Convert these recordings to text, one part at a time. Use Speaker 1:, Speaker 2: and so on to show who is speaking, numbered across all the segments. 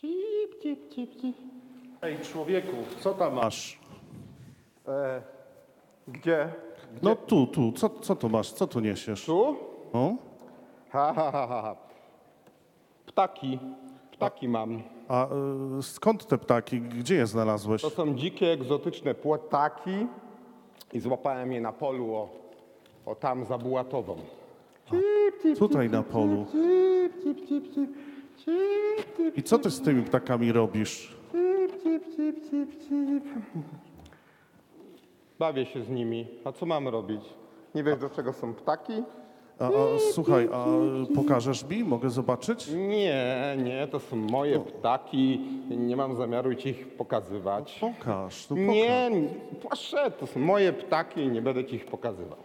Speaker 1: Cip, cip, cip, cip.
Speaker 2: Ej, człowieku, co tam masz?
Speaker 1: E, gdzie?
Speaker 2: No tu, tu, co, co tu masz? Co tu niesiesz?
Speaker 1: Tu?
Speaker 2: O?
Speaker 1: Ha, ha, ha, ha. ha. Ptaki. Ptaki mam.
Speaker 2: A y, skąd te ptaki? Gdzie je znalazłeś?
Speaker 1: To są dzikie, egzotyczne płataki i złapałem je na polu o, o tam za Bułatową. Cip, cip,
Speaker 2: Tutaj na polu.
Speaker 1: cip, cip, cip, cip, cip, cip,
Speaker 2: I co ty z tymi ptakami robisz?
Speaker 1: Bawię się z nimi. A co mam robić? Nie wiesz, do czego są ptaki?
Speaker 2: A, a, słuchaj, a pokażesz mi? Mogę zobaczyć?
Speaker 1: Nie, nie, to są moje ptaki. Nie mam zamiaru ci ich pokazywać.
Speaker 2: Pokaż, no pokaż.
Speaker 1: Nie, proszę, to są moje ptaki i nie będę ci ich pokazywał.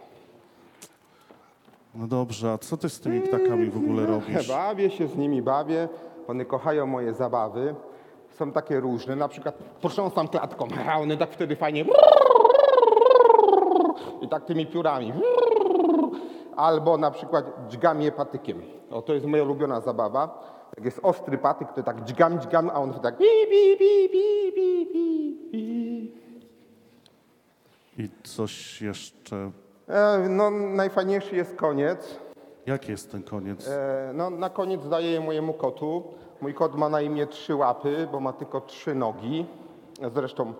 Speaker 2: No dobrze, a co ty z tymi ptakami w ogóle robisz?
Speaker 1: Bawię się z nimi, bawię. One kochają moje zabawy. Są takie różne, na przykład potrząsam klatką, a one tak wtedy fajnie i tak tymi piórami. Albo na przykład dźgam je patykiem. O, to jest moja ulubiona zabawa. Jak jest ostry patyk, to tak dźgam, dźgam, a on wtedy tak bi, bi, bi, bi, bi, bi, bi.
Speaker 2: I coś jeszcze...
Speaker 1: E, no, najfajniejszy jest koniec.
Speaker 2: Jaki jest ten koniec?
Speaker 1: E, no, na koniec daję je mojemu kotu. Mój kot ma na imię trzy łapy, bo ma tylko trzy nogi. Zresztą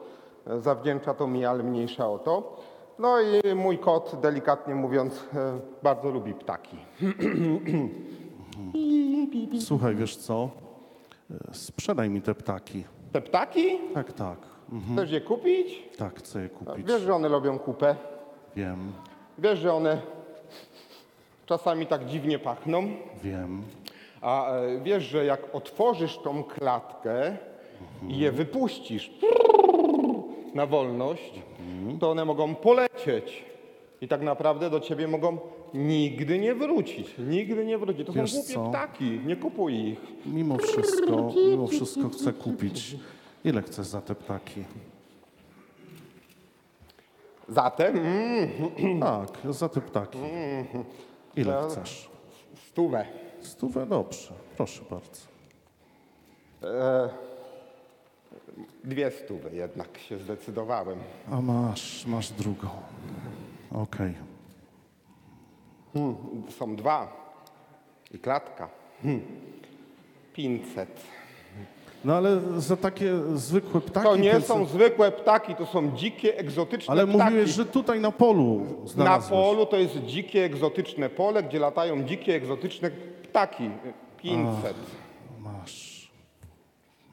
Speaker 1: e, zawdzięcza to mi, ale mniejsza o to. No i mój kot, delikatnie mówiąc, e, bardzo lubi ptaki.
Speaker 2: Słuchaj, wiesz co? E, Sprzedaj mi te ptaki.
Speaker 1: Te ptaki?
Speaker 2: Tak, tak.
Speaker 1: Chcesz je kupić?
Speaker 2: Tak, chcę je kupić.
Speaker 1: Wiesz, że one robią kupę.
Speaker 2: Wiem,
Speaker 1: Wiesz, że one czasami tak dziwnie pachną.
Speaker 2: wiem.
Speaker 1: A e, wiesz, że jak otworzysz tą klatkę i je wypuścisz na wolność, to one mogą polecieć. I tak naprawdę do ciebie mogą nigdy nie wrócić. Nigdy nie wrócić. To
Speaker 2: Wiesz
Speaker 1: są głupie
Speaker 2: co?
Speaker 1: ptaki. Nie kupuj ich.
Speaker 2: Mimo wszystko, mimo wszystko chcę kupić. Ile chcesz za te ptaki?
Speaker 1: Zatem mm,
Speaker 2: Tak, za te ptaki. Ile
Speaker 1: No.
Speaker 2: chcesz?
Speaker 1: stówę.
Speaker 2: Stówę, dobrze. Proszę bardzo.
Speaker 1: E, dwie stówy jednak się zdecydowałem.
Speaker 2: A masz, masz drugą. Okej.
Speaker 1: Są dwa. I klatka. Hmm. 500.
Speaker 2: No ale za takie zwykłe ptaki...
Speaker 1: To nie
Speaker 2: pięćset-
Speaker 1: są zwykłe ptaki, to są dzikie, egzotyczne
Speaker 2: Ale
Speaker 1: ptaki.
Speaker 2: mówiłeś, że tutaj na polu
Speaker 1: Na
Speaker 2: znalazłeś.
Speaker 1: polu to jest dzikie, egzotyczne pole, gdzie latają dzikie, egzotyczne ptaki. 500.
Speaker 2: Masz.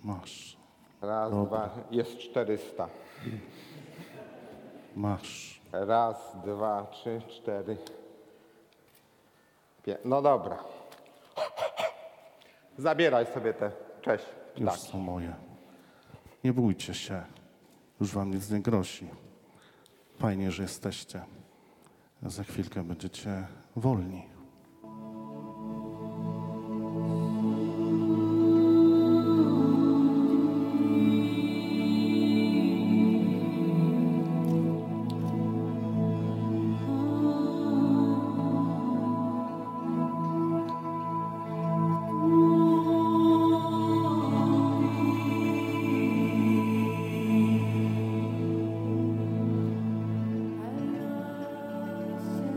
Speaker 2: Masz.
Speaker 1: Raz, dwa, jest 400.
Speaker 2: Masz.
Speaker 1: Raz, dwa, trzy, cztery. Pię... No dobra. Zabieraj sobie te. Cześć.
Speaker 2: Już
Speaker 1: Tak.
Speaker 2: są moje. Nie bójcie się. Już wam nic nie grozi. Fajnie, że jesteście. Za chwilkę będziecie wolni.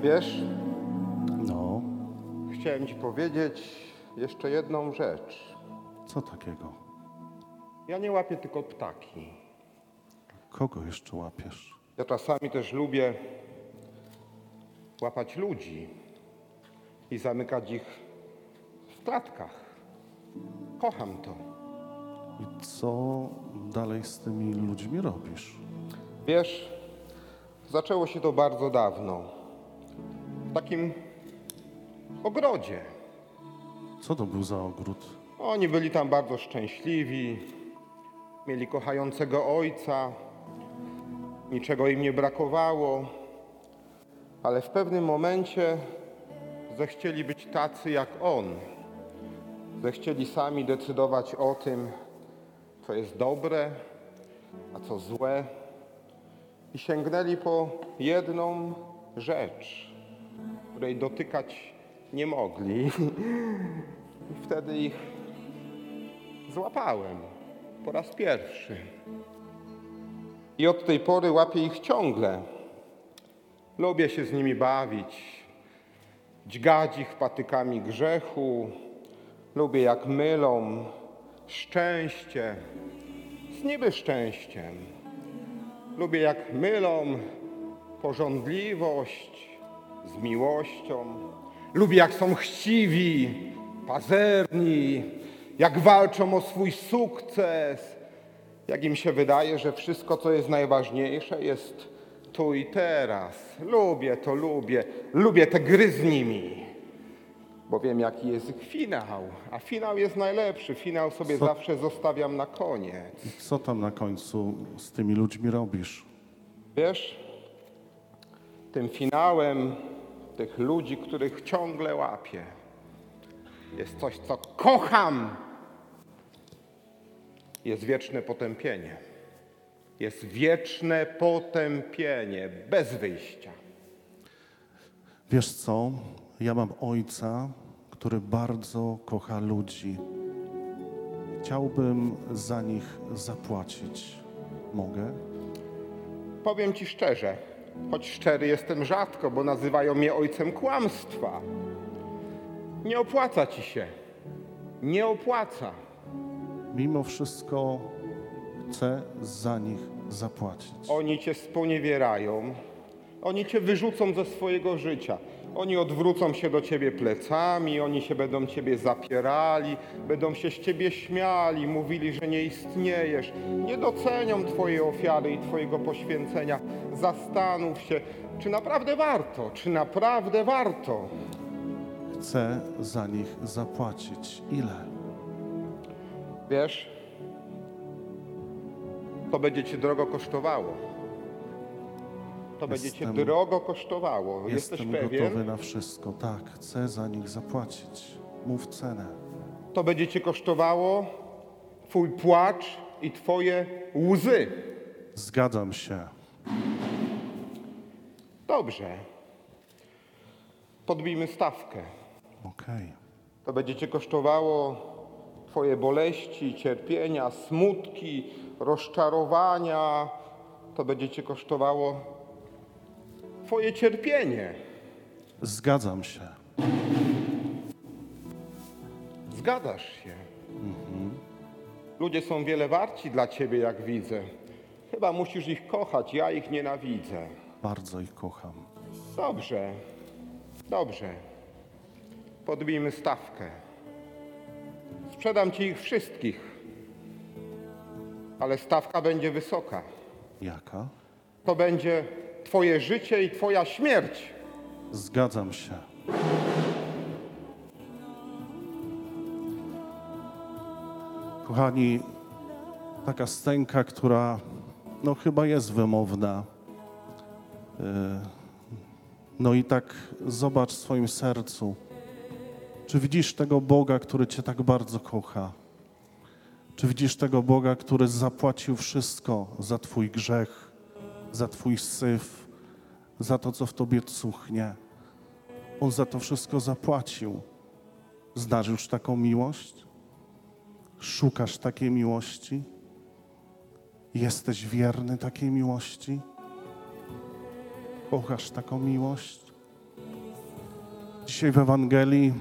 Speaker 1: Wiesz,
Speaker 2: No,
Speaker 1: chciałem ci powiedzieć jeszcze jedną rzecz.
Speaker 2: co takiego?
Speaker 1: Ja nie łapię tylko ptaki.
Speaker 2: Kogo jeszcze łapiesz?
Speaker 1: Ja czasami też lubię łapać ludzi i zamykać ich w klatkach. Kocham to.
Speaker 2: I co dalej z tymi ludźmi robisz?
Speaker 1: Wiesz, zaczęło się to bardzo dawno. W takim ogrodzie.
Speaker 2: Co to był za ogród?
Speaker 1: Oni byli tam bardzo szczęśliwi, mieli kochającego ojca, niczego im nie brakowało, ale w pewnym momencie zechcieli być tacy jak on. Zechcieli sami decydować o tym, co jest dobre, a co złe, i sięgnęli po jedną rzecz, której dotykać nie mogli. I wtedy ich złapałem po raz pierwszy. I od tej pory łapię ich ciągle. Lubię się z nimi bawić, dźgać ich patykami grzechu. Lubię jak mylą szczęście z niby szczęściem. Lubię jak mylą porządliwość z miłością. Lubię jak są chciwi, pazerni, jak walczą o swój sukces, jak im się wydaje, że wszystko, co jest najważniejsze, jest tu i teraz. Lubię to, lubię. Lubię te gry z nimi. Bo wiem, jaki jest ich finał. A finał jest najlepszy. Finał sobie
Speaker 2: Co-
Speaker 1: zawsze zostawiam na koniec.
Speaker 2: Co tam na końcu z tymi ludźmi robisz?
Speaker 1: Wiesz, tym finałem tych ludzi, których ciągle łapię, jest coś, co kocham. Jest wieczne potępienie. Jest wieczne potępienie, bez wyjścia.
Speaker 2: Wiesz co? Ja mam ojca, który bardzo kocha ludzi. Chciałbym za nich zapłacić. Mogę?
Speaker 1: Powiem ci szczerze, choć szczery jestem rzadko, bo nazywają mnie ojcem kłamstwa. Nie opłaca ci się. Nie opłaca.
Speaker 2: Mimo wszystko chcę za nich zapłacić.
Speaker 1: Oni cię sponiewierają, oni cię wyrzucą ze swojego życia. Oni odwrócą się do ciebie plecami, oni się będą ciebie zapierali, będą się z ciebie śmiali, mówili, że nie istniejesz. Nie docenią twojej ofiary i twojego poświęcenia. Zastanów się, czy naprawdę warto, czy naprawdę warto.
Speaker 2: Chcę za nich zapłacić. Ile?
Speaker 1: Wiesz, to będzie cię drogo kosztowało. To będzie cię drogo kosztowało. Jesteś
Speaker 2: Jestem
Speaker 1: pewien?
Speaker 2: gotowy na wszystko. Tak, chcę za nich zapłacić. Mów cenę.
Speaker 1: To będzie cię kosztowało twój płacz i twoje łzy.
Speaker 2: Zgadzam się.
Speaker 1: Dobrze. Podbijmy stawkę.
Speaker 2: Okej.
Speaker 1: To będzie cię kosztowało twoje boleści, cierpienia, smutki, rozczarowania. To będzie cię kosztowało twoje cierpienie.
Speaker 2: Zgadzam się.
Speaker 1: Zgadzasz się. Ludzie są wiele warci dla ciebie, jak widzę. Chyba musisz ich kochać, ja ich nienawidzę.
Speaker 2: Bardzo ich kocham.
Speaker 1: Dobrze, dobrze. Podbijmy stawkę. Sprzedam ci ich wszystkich, ale stawka będzie wysoka.
Speaker 2: Jaka?
Speaker 1: To będzie twoje życie i twoja śmierć.
Speaker 2: Zgadzam się. Kochani, taka stęka, która no chyba jest wymowna. Yy, No i tak zobacz w swoim sercu. Czy widzisz tego Boga, który Cię tak bardzo kocha? Czy widzisz tego Boga, który zapłacił wszystko za Twój grzech, za Twój syf, za to, co w Tobie cuchnie? On za to wszystko zapłacił. Znasz już taką miłość? Szukasz takiej miłości? Jesteś wierny takiej miłości? Kochasz taką miłość? Dzisiaj w Ewangelii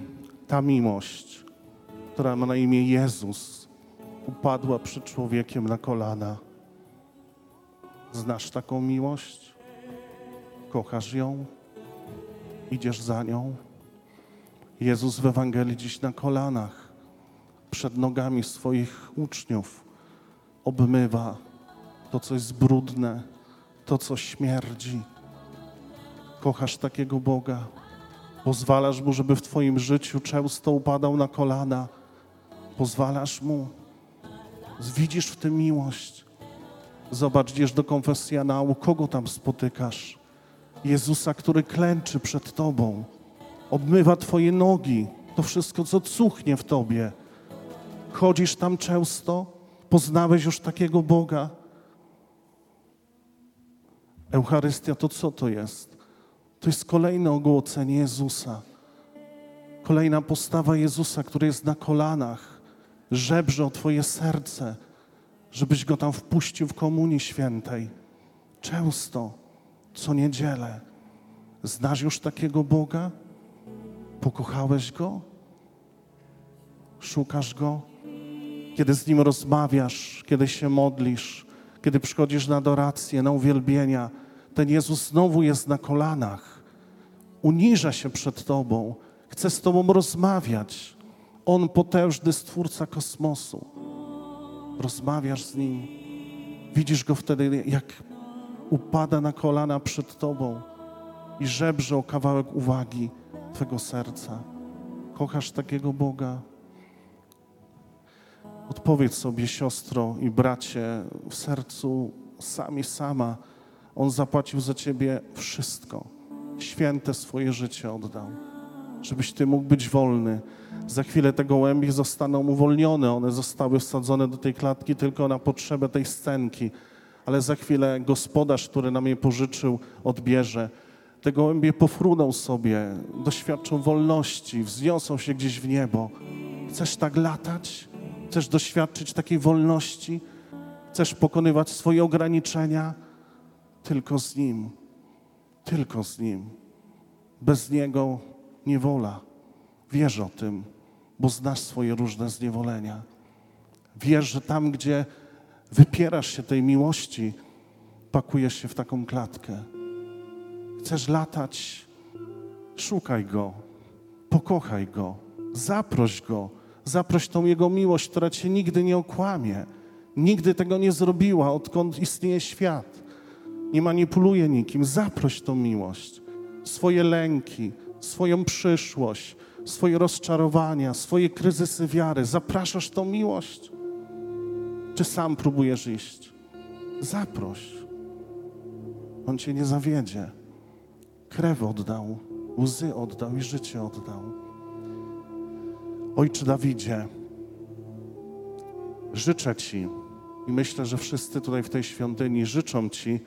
Speaker 2: ta miłość, która ma na imię Jezus, upadła przed człowiekiem na kolana. Znasz taką miłość? Kochasz ją? Idziesz za nią? Jezus w Ewangelii dziś na kolanach, przed nogami swoich uczniów, obmywa to, co jest brudne, to, co śmierdzi. Kochasz takiego Boga. Pozwalasz Mu, żeby w Twoim życiu często upadał na kolana. Pozwalasz Mu. Widzisz w tym miłość. Zobacz, idziesz do konfesjonału, kogo tam spotykasz? Jezusa, który klęczy przed Tobą, obmywa Twoje nogi, to wszystko, co cuchnie w Tobie. Chodzisz tam często, poznałeś już takiego Boga. Eucharystia to co to jest? To jest kolejne ogłocenie Jezusa. Kolejna postawa Jezusa, który jest na kolanach, żebrze o Twoje serce, żebyś go tam wpuścił w Komunii Świętej. Często, co niedzielę. Znasz już takiego Boga? Pokochałeś Go? Szukasz Go? Kiedy z Nim rozmawiasz, kiedy się modlisz, kiedy przychodzisz na adorację, na uwielbienia, ten Jezus znowu jest na kolanach. Uniża się przed Tobą, chce z Tobą rozmawiać. On potężny Stwórca kosmosu. Rozmawiasz z Nim, widzisz Go wtedy, jak upada na kolana przed Tobą i żebrze o kawałek uwagi Twego serca. Kochasz takiego Boga? Odpowiedz sobie, siostro i bracie, w sercu sami sama. On zapłacił za ciebie wszystko. Święte swoje życie oddał, żebyś ty mógł być wolny. Za chwilę te gołębie zostaną uwolnione. One zostały wsadzone do tej klatki tylko na potrzebę tej scenki. Ale za chwilę gospodarz, który nam je pożyczył, odbierze. Te gołębie pofruną sobie, doświadczą wolności, wzniosą się gdzieś w niebo. Chcesz tak latać? Chcesz doświadczyć takiej wolności? Chcesz pokonywać swoje ograniczenia? Tylko z Nim. Tylko z Nim. Bez Niego niewola. Wierz o tym, bo znasz swoje różne zniewolenia. Wiesz, że tam, gdzie wypierasz się tej miłości, pakujesz się w taką klatkę. Chcesz latać? Szukaj Go, pokochaj Go, zaproś Go, zaproś tą Jego miłość, która Cię nigdy nie okłamie. Nigdy tego nie zrobiła, odkąd istnieje świat. Nie manipuluje nikim. Zaproś tą miłość. Swoje lęki, swoją przyszłość, swoje rozczarowania, swoje kryzysy wiary. Zapraszasz tą miłość? Czy sam próbujesz iść? Zaproś. On Cię nie zawiedzie. Krew oddał, łzy oddał i życie oddał. Ojcze Dawidzie, życzę Ci i myślę, że wszyscy tutaj w tej świątyni życzą Ci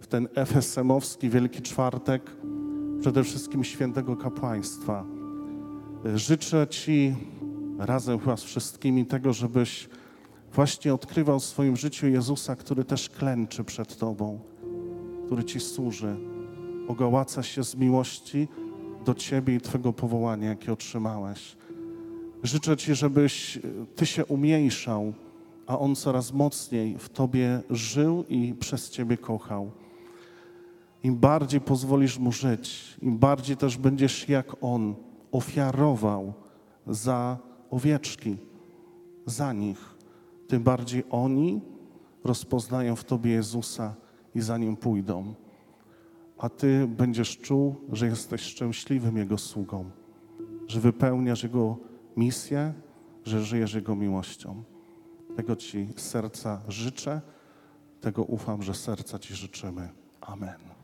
Speaker 2: w ten FSM-owski Wielki Czwartek przede wszystkim świętego kapłaństwa. Życzę Ci razem chyba z wszystkimi tego, żebyś właśnie odkrywał w swoim życiu Jezusa, który też klęczy przed Tobą, który Ci służy, ogołaca się z miłości do Ciebie i Twego powołania, jakie otrzymałeś. Życzę Ci, żebyś Ty się umniejszał, a On coraz mocniej w Tobie żył i przez Ciebie kochał. Im bardziej pozwolisz Mu żyć, im bardziej też będziesz jak On ofiarował za owieczki, za nich, tym bardziej oni rozpoznają w Tobie Jezusa i za Nim pójdą. A Ty będziesz czuł, że jesteś szczęśliwym Jego sługą, że wypełniasz Jego misję, że żyjesz Jego miłością. Tego Ci serca życzę, tego ufam, że serca Ci życzymy. Amen.